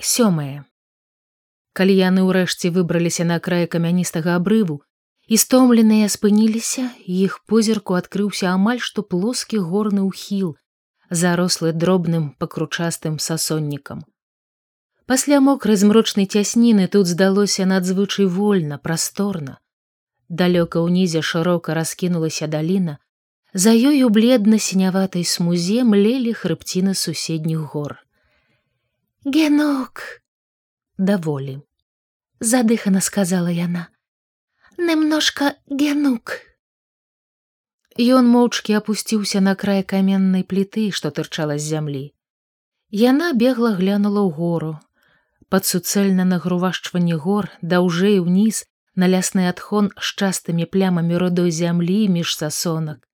сёмае. Калі яны ўрэшце выбраліся на крае камяністага абрыву і стомленыя спыніліся іх позірку адкрыўся амаль што плоскі горны ўхіл зарослы дробным пакручастым сасоннікам. Пасля мокрай змрочнай цясніны тут здалося надзвычай вольна прасторна. Далёка ўнізе шырока раскінулася даліна за ёю бледна сіняватай смузе млелі хрыбціны суседніх гор Генок. Даволі задыхана сказала яна. Немножко генук Ён моўчкі апусціўся на край каменнай пліты што тырчала з зямлі яна бегла глянула ў гору пад суцэльна нагрувашчванне гор даўжэй уніз на лясны адхон з частымі плямамі рудой зямлі між сасонак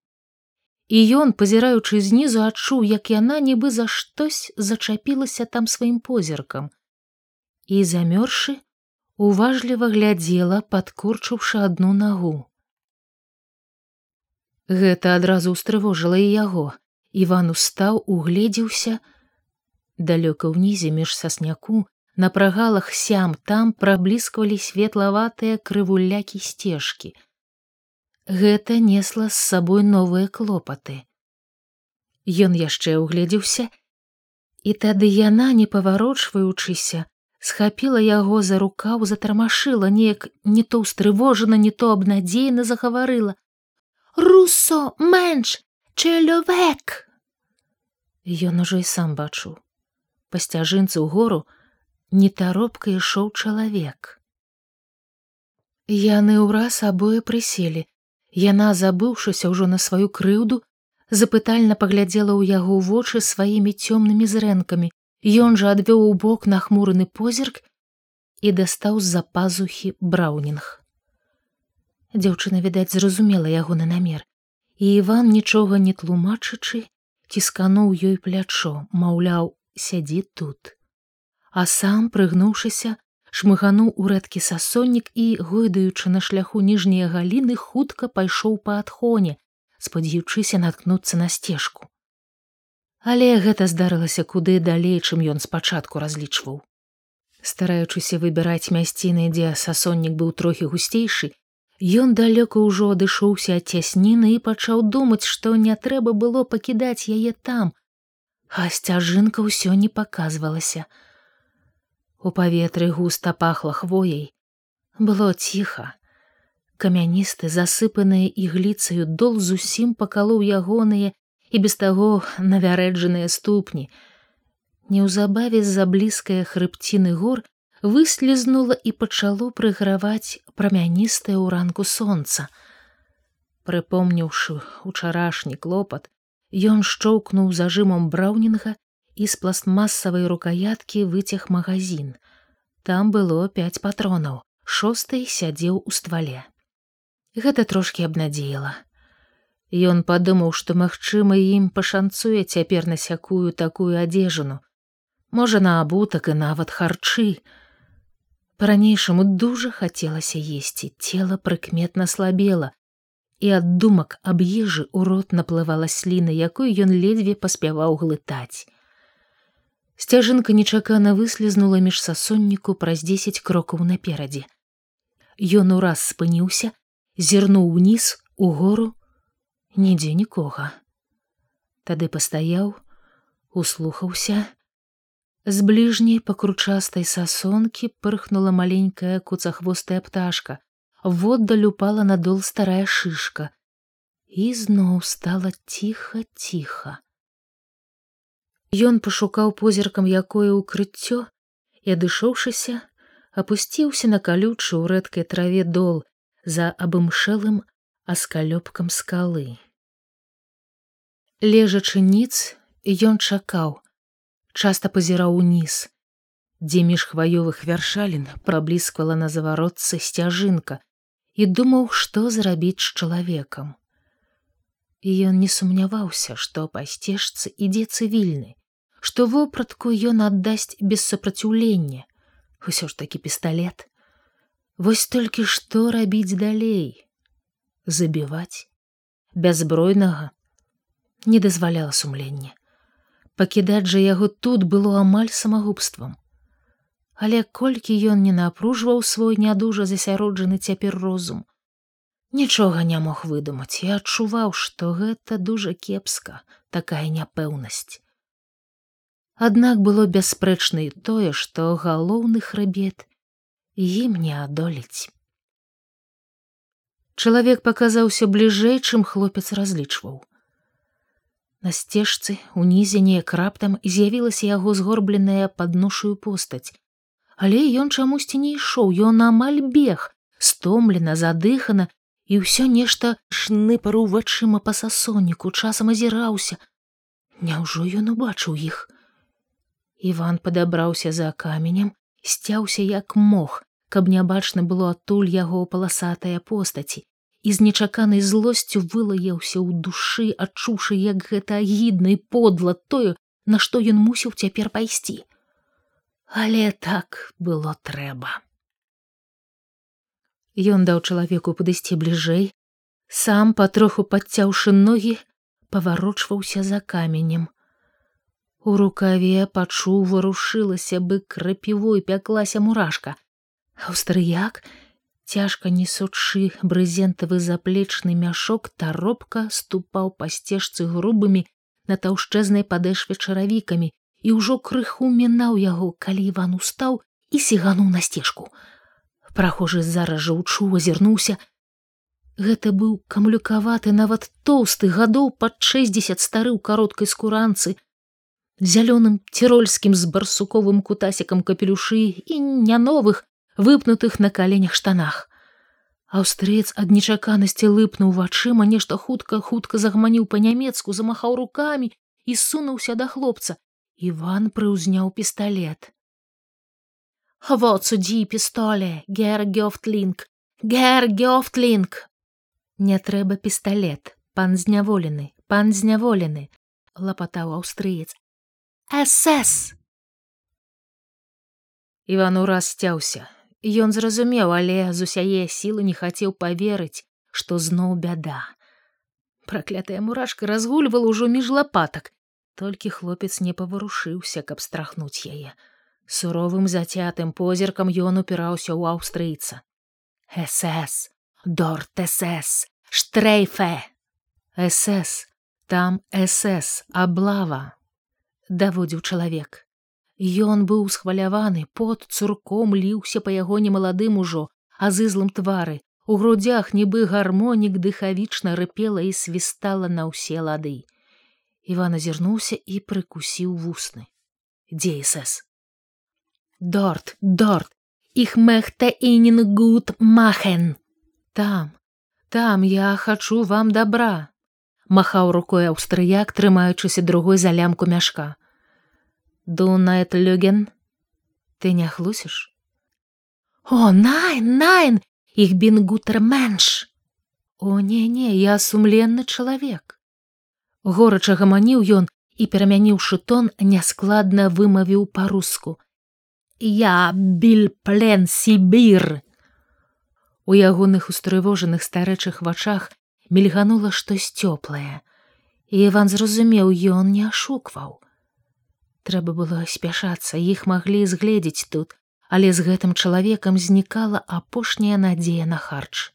і ён пазіраючы знізу адчуў як яна нібы за штось зачапілася там сваім позіркам. І замёрзшы уважліва глядзела падкурчыўшы адну нагу. Гэта адразу ўстрывожыла і яго. Иван устаў угледзеўся. Далёка ўнізе між сасняку на прагалах сям там праблісквалі светлаватыя крывулякі сцежкі гэта несла з сабой новыя клопаты. Ён яшчэ ўгледзеўся, і тады яна, не паварочваючыся, схапіла яго за рукаў, затармашыла неяк не то ўстрывожана, не то абнадзейна загаварыла: Русо менш чэлёвек. Ён ужо і сам бачыў. Па сцяжынцы ў гору нетаропка ішоў чалавек. Яны ўраз абое прыселі, Яна, забыўшыся ўжо на сваю крыўду, запытальна паглядзела ў яго вочы сваімі цёмнымі зрэнкамі. Ён жа адвёў у бок нахмураны позірк і дастаў з-за пазухі браўнінг. Дзяўчына, відаць, зразумела ягоны намер. І Іван, нічога не тлумачачы, ціскануў ёй плячо, маўляў, сядзі тут. А сам, прыгнуўшыся, шмыгануў у рэдкі сасоннік і гойдаючы на шляху ніжнія галіны хутка пайшоў па адхоне спадзяючыся наткнуцца на сцежку. Але гэта здарылася куды далей чым ён спачатку разлічваў. Стараючыся выбіраць мясціны дзе сасоннік быў трохі гусцейшы ён далёка ўжо адышоўся ад цясніны і пачаў думаць што не трэба было пакідаць яе там а сцяжынка ўсё не паказвалася У паветры густа пахла хвояй. Было ціха. Камяністы, засыпаныя ігліцаю дол зусім пакалоў ягоныя і без таго навярэджаныя ступні. Неўзабаве з-за блізкае хрыбціны гор выслізнула і пачало прыграваць прамяністае ў ранку сонца. Прыпомніўшы учарашні клопат, ён шчоўкнуў зажымам браўнінга і з пластмасавай рукаяткі выцяг магазин. Там было пяць патронаў, шосты сядзеў у ствале. Гэта трошки абнадзеяла. Ён падумаў, што магчыма ім пашанцуе цяпер на сякую такую адзежану. Можа на абутак і нават харчы. Па-ранейшаму дужа хацелася есці, цела прыкметна слабела, і ад думак аб ежы ў рот наплывала сліна, якую ён ледзьве паспяваў глытаць. Сцяжынка нечакана выслізнула між сасонніку праз дзесяць крокаў наперадзе. Ён ураз спыніўся, зірнуў уніз у гору, нідзе нікога. Тады пастаяў, услухаўся. З бліжняй пакручастай сасонкі пырхнула маленькая куцахвостая пташка, воддаль упала надол старая шышка. І зноў стала ціха ціха. Ён пашукаў позіркам якое ўкрыццё і адышоўшыся, апусціўся на калючы ў рэдкай траве дол за абымшэлым аскалёпкам скалы. Лежачы ніц, ён чакаў, часта пазіраў уніз, дзе між хваёвых вяршалін праблісквала на заваротцы сцяжынка і думаў, што зрабіць з чалавекам. І ён не сумняваўся, што па сцежцы ідзе цывільны, што вопратку ён аддасць без супраціўлення усё ж такі пісталлет вось толькі што рабіць далей? Забіваць бяззбройнага не дазваляла сумлення пакідаць жа яго тут было амаль самагубствам але колькі ён не напружваў свой нядужа засяроджаны цяпер розум нічога не мог выдумаць і адчуваў што гэта дужа кепска такая няпэўнасць аднак было бясспрэчна і тое што галоўны хрыбет ім не адолець. Чалавек паказаўся бліжэй чым хлопец разлічваў. На сцежцы унізе неяк раптам з'явілася яго згорбленая падношую постаць. Але ён чамусьці не ішоў ён амаль бег стомлена задыхана і ўсё нешта шныпару вачыма па сасонніку часам азіраўся. Няўжо ён убачыў іх иван падабраўся за каменем сцяўся як мог каб нябачна было адтуль яго паласатая постаці і з нечаканай злосцю вылаяўся ў душы адчуўшы як гэта агідна і подла тое на што ён мусіў цяпер пайсці але так было трэба. Ён даў чалавеку падысці бліжэй, сам патроху падцяўшы ногі, паварочваўся за каменем. У рукаве пачуў варушылася бы крапівой пяклася мурашка. Аўстрыяк, цяжка несучы брызентавы заплечны мяшок таропка ступаў па сцежцы грубымі на таўшчэзнай падэшве чаравікамі і ўжо крыху мінаў яго, калі Іван устаў і сігануў на сцежку. Прахожы зараз жа учу азірнуўся. Гэта быў камлюкаваты нават тоўсты гадоў пад 60 стары ў кароткай скуранцы, зялёным цірольскім з барсуковым кутасікам капелюшы і няновых выпнутых на каленях штанах. Аўстрыец ад нечаканасці лыпнуў вачыма нешта хутка хутка загманіў па-нямецку, замахаў рукамі і сунуўся да хлопца. Іван прыўзняў пісталлет. Вот судзі пістоле, гер гёфтлінг, гер гёфтлінг. Не трэба пісталлет, пан зняволены, пан зняволены, лапатаў аўстрыец. СС. Іван ураз сцяўся. Ён зразумеў, але з усяе сілы не хацеў паверыць, што зноў бяда. Праклятая мурашка разгульвала ўжо між лапатак, толькі хлопец не паварушыўся каб страхнуць яе суровым зацятым позіркам ён упіраўся ў аўстрыйца сс дортсс штрейфе. Сс там сс аблава даводзіў чалавек Ён быў схваляваны пот цурком ліўся па яго немаладым ужо азызлым твары у грудях нібы гармонік дыхавічна рыпела і свістала на ўсе лады Іван азірнуўся і прыкусіў вусны. Дзейсэс. Дорт, дорт, іх мехта інін гуд махен. Там, там я хачу вам добра. Махаў рукой аўстрыяк, трымаючыся другой за лямку мяшка. Дунает люген, ты не хлусіш? О, найн, найн, іх бін гутер менш. О не, не, я сумленны чалавек горача гаманіў ён і перамяніўшы тон няскладна вымавіў па-руску я біль плен сібір у ягоных устрывожаных старэчых вачах мільганула штось цёплае і іван зразумеў ён не ашукваў. Трэба было спяшацца іх маглі згледзець тут але з гэтым чалавекам знікала апошняя надзея на харч.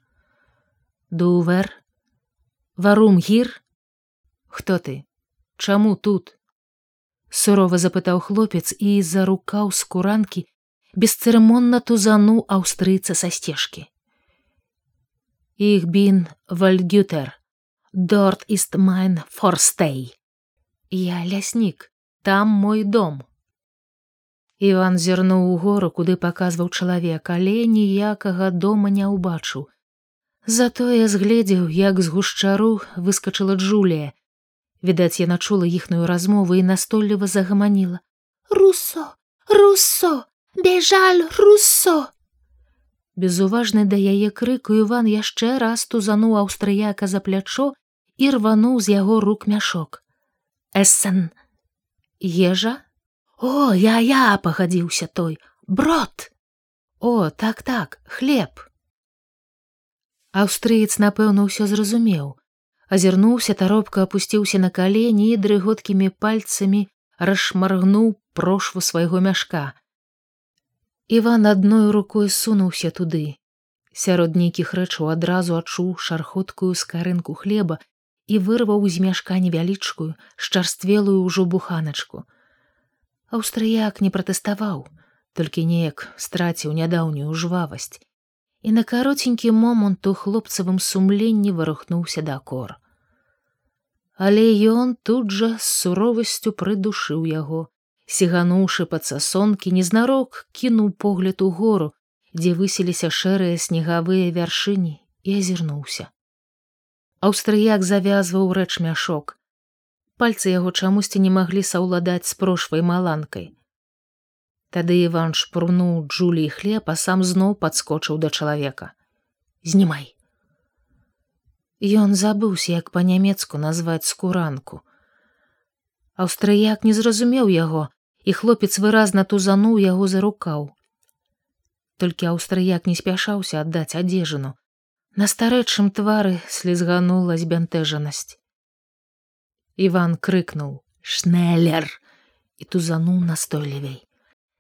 Дувер? Варум гір? Хто ты? Чаму тут сурова запытаў хлопец і за рукаў з куранкі бесцырымонна тузануў аўстрыйца са сцежкі іх бін вальгютер. Дорт іст майн форстей. Я ляснік там мой дом. Иван зірнуў у гору куды паказваў чалавек але ніякага дома не ўбачыў затое згледзеў як з гушчару выскочыла джулія. Відаць яна чула іхную размову і настойліва загаманіла. Руссо! Руссо! Бежаль руссо безуважны да яе крыку іван яшчэ раз тузануў аўстрыяка за плячо і рвануў з яго рук мяшок. Эссен ежа? О я я пагадзіўся той. Брод! О так так хлеб! Аўстрыец напэўна ўсё зразумеў. Азірнуўся таропка опусціўся на калені і дрыготкімі пальцамі расшмаргнуў прошву свайго мяшка Іван адной рукой сунуўся туды. Сярод нейкіх рэчаў адразу адчуў шархоткую скарынку хлеба і вырваў з мяшка невялічкую шчарствелую ўжо буханачку. Аўстрыяк не пратэставаў, толькі неяк страціў нядаўнюю жвавасць, і на каротенькі момант у хлопцавым сумленні варухнуўся да кор. Але ён тут жа з суровасцю прыдушыў яго, сігануўшы пад сасонкі незнарок кінуў погляд у гору, дзе высіліся шэрыя снегавыя вяршыні і азірнуўся. Аўстрыяк завязваў рэч мяшок. Пальцы яго чамусьці не маглі саўладаць з прошвай маланкай. Тады Іван шпурнуў Джулі хлеб, а сам зноў падскочыў да чалавека. Знімай. Ён забыўся, як па-нямецку назваць скуранку. Аўстрыяк не зразумеў яго, і хлопец выразна тузануў яго за рукаў. Толькі аўстрыяк не спяшаўся аддаць адзежыну, На старэчым твары слізганула збянтэжанасць. Іван крыкнуў: «Шнеллер і тузануў настойлівей.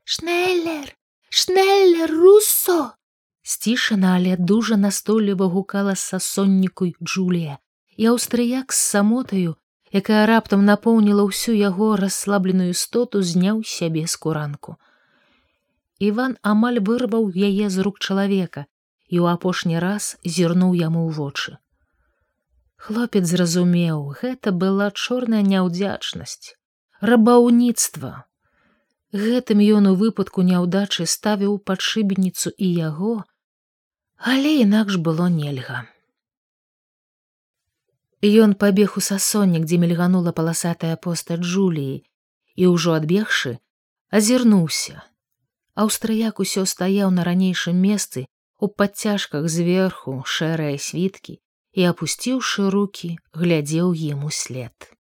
Шнеллер, шнеллер руссо! Сцішана, але дужа настойліва гукала сасонніку Джулія, і аўстрыяк з самотаю, якая раптам напоўніла ўсю яго расслабленую істоту, зняў сябе скуранку. Іван амаль вырваў яе з рук чалавека, і ў апошні раз зірнуў яму ў вочы. Хлопец зразумеў, гэта была чорная няўдзячнасць, рабаўніцтва. Гэтым ён у выпадку няўдачы ставіў падшыбеніцу і яго, але інакш было нельга. Ён пабег у сасоннік, дзе мільганула паласатая поста Джуліі і ўжо адбегшы, азірнуўся. Аўстрыяк усё стаяў на ранейшым месцы у падцяжках зверху шэрыя світкі і апусціўшы руки глядзеў ім услед